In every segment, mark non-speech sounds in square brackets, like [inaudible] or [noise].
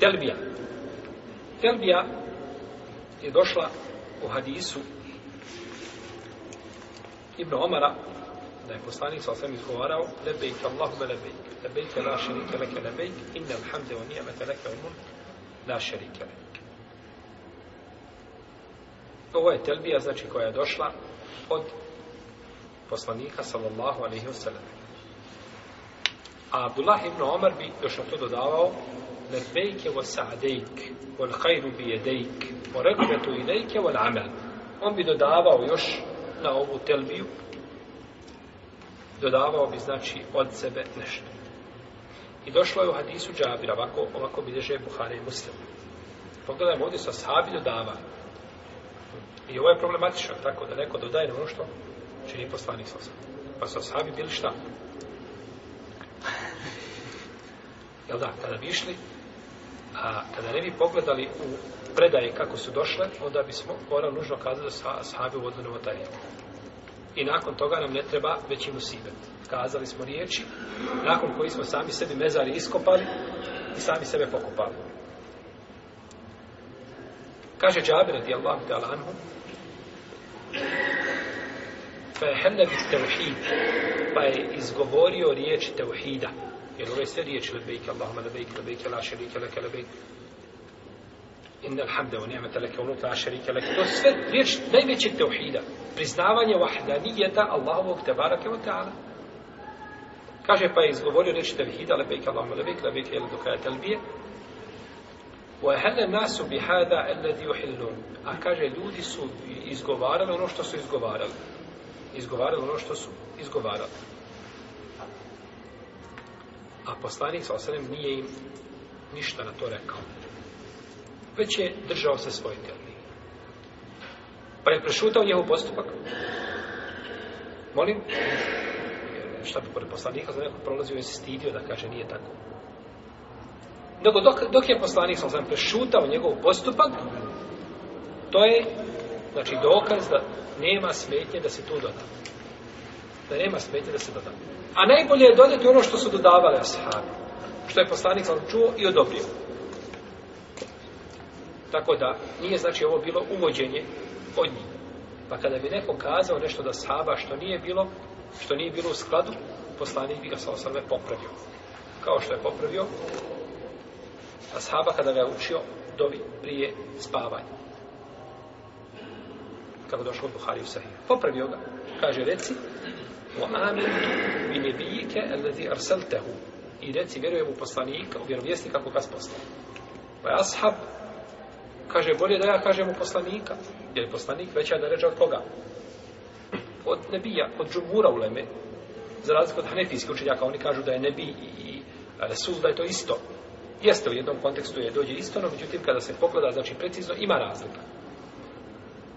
Telbija. Telbija je došla u hadisu Ibn Omara, da je poslanik sa osam izgovarao, lebejk Allahume lebejk, lebejk la šerike leke lebejk, Inne alhamde wa nijemete leke umun la šerike leke. Ovo je telbija, znači, koja je došla od poslanika, sallallahu alaihi wa sallam. A Abdullah ibn Omar bi još na to dodavao, lebejke wa sa'dejk, wal khayru bi jedejk, wa rekvetu ilejke wal amal. On bi dodavao još na ovu telbiju, dodavao bi, znači, od sebe nešto. I došlo je u hadisu Džabira, ovako, ovako bilježe Buhari i Muslim. Pogledajmo, ovdje su ashabi dodava. I ovo je problematično, tako da neko dodaje na ono što čini poslanik sa Pa su ashabi bili šta? [laughs] Jel da, kada bi išli, a kada ne bi pogledali u predaje kako su došle, onda bismo morali nužno kazati da sa ashabi u taj novotariju. I nakon toga nam ne treba već i musibet. Kazali smo riječi, nakon koji smo sami sebi mezari iskopali i sami sebe pokopali. Kaže Džabir radijallahu ta'ala anhu, fa je bit tevhid, pa je izgovorio riječ tevhida. Jer ove sve riječi, lebejke Allahuma, lebejke, lebejke, la šerike, leke, lebejke, inna alhamda wa ni'mata laka wa la sharika lak to sve riječ najvećeg teuhida priznavanje vahdanijeta Allahovog tebareke ve taala. Kaže pa je izgovorio riječ tevhida labejk Allahuma labejk labejk ila do kraja telbije wa hal nasu bi hada a kaže ljudi su izgovarali ono što su izgovarali. Izgovarali ono što su izgovarali a poslanik sa osanem nije im ništa na to rekao već je držao se svoje teorije. Pa je prešutao njegov postupak. Molim? Šta bi pored poslanika, za neko prolazio je se stidio da kaže nije tako. Nego dok, dok je poslanik sam prešutao njegov postupak, to je znači dokaz da nema smetnje da se tu doda. Da nema smetnje da se doda. A najbolje je dodati ono što su dodavali ashabi. Što je poslanik sam čuo i odobrio. Tako da nije znači ovo bilo uvođenje od njih. Pa kada bi neko kazao nešto da sahaba što nije bilo, što nije bilo u skladu, poslanik bi ga sa osrme popravio. Kao što je popravio ashaba kada ga je učio dovi prije spavanja. Kako došlo u Buhari u Sahih. Popravio ga. Kaže, reci, o amintu bi nebijike alladhi arsaltahu. I reci, vjerujem u poslanika, u vjerovjesnika koga poslao. Pa je ashab kaže bolje da ja kažem u poslanika. Jer je poslanik veća da ređa od koga? Od nebija od džumura uleme za razliku od hanefijskih učenjaka oni kažu da je nebi i resul da je to isto. Jeste u jednom kontekstu je dođe isto no međutim kada se pogleda znači precizno ima razlika.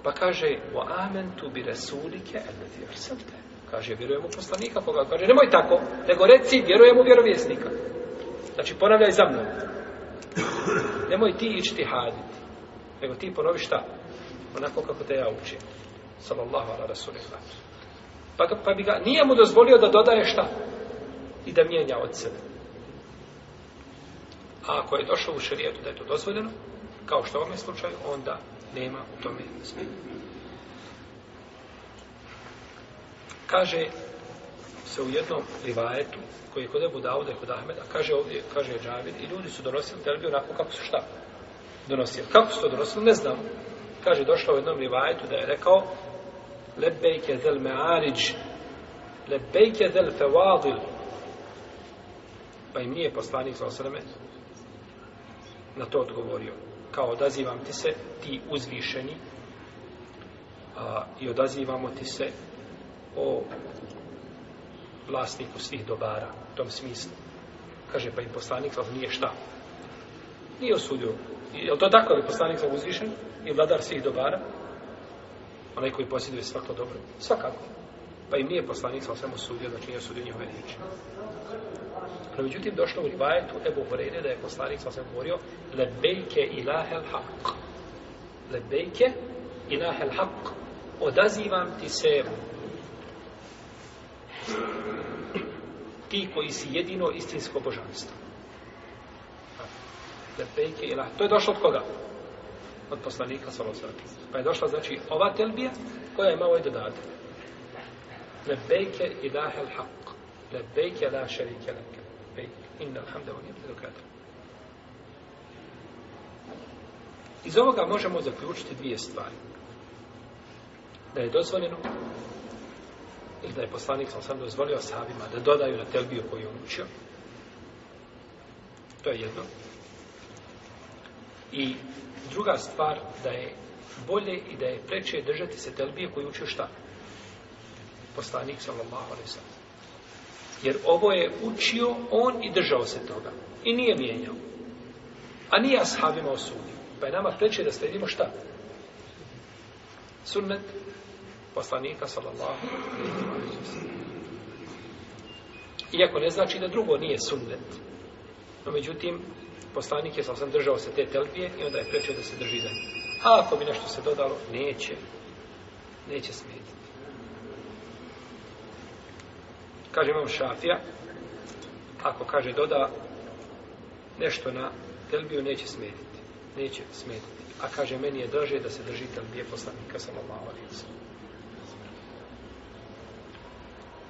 Pa kaže wa amentu bi rasulike allati arsalte kaže vjerujem u poslanika koga kaže nemoj tako nego reci vjerujem u vjerovjesnika znači ponavljaj za mnom nemoj ti ići haditi nego ti ponovi šta? Onako kako te ja učim. Sallallahu ala rasulillah. Pa, pa bi ga, nije mu dozvolio da dodaje šta? I da mijenja od sebe. A ako je došlo u šarijetu da je to dozvoljeno, kao što u ovom slučaju, onda nema u tome smjenja. Kaže se u jednom rivajetu, koji je kod Ebu Dauda i kod Ahmeda, kaže ovdje, kaže Džavid, i ljudi su donosili telbi onako kako su šta? donosili. Kako su to donosili? Ne znam. Kaže, došao u jednom rivajetu da je rekao lebejke zel me'ariđ lebejke zel fevadil pa im nije poslanik za osreme na to odgovorio. Kao odazivam ti se ti uzvišeni a, i odazivamo ti se o vlasniku svih dobara u tom smislu. Kaže, pa im poslanik za nije šta? Nije osudio Je li to tako li poslanik za uzvišen i vladar svih dobara? Onaj koji posjeduje svako dobro? Svakako. Pa im nije poslanik sa osam osudio, znači nije osudio njihove riječi. No, međutim, došlo u rivajetu Ebu Horeire da je poslanik sa osam govorio lebejke ilahel haq. Lebejke ilahel haq. Odazivam ti se ti koji si jedino istinsko božanstvo. Lebejke ilah. To je došlo od koga? Od poslanika sallallahu. Pa je došla znači ova telbija koja je malo ovaj i dodatak. Lebejke ilahel haq. Lebejke la šerike leke. Lebejke. Inna alhamda wa ni'matu lak. Iz ovoga možemo zaključiti dvije stvari. Da je dozvoljeno ili da je poslanik sam sam dozvolio sahabima da dodaju na telbiju koju on učio. To je jedno. I druga stvar, da je bolje i da je preče držati se telbije koju učio šta? Poslanik sallallahu alaihi sallam. Jer ovo je učio on i držao se toga. I nije mijenjao. A nije ashabima osudio. Pa je nama preče da sledimo šta? Sunnet poslanika sallallahu alaihi sallam. Iako ne znači da drugo nije sunnet. No međutim, poslanik je sam držao se te telbije i onda je prečio da se drži za njih. A ako bi nešto se dodalo, neće. Neće smetiti. Kaže imam šafija, ako kaže doda nešto na telbiju, neće smetiti. Neće smetiti. A kaže, meni je draže da se drži telbije poslanika sallallahu alaihi sallam.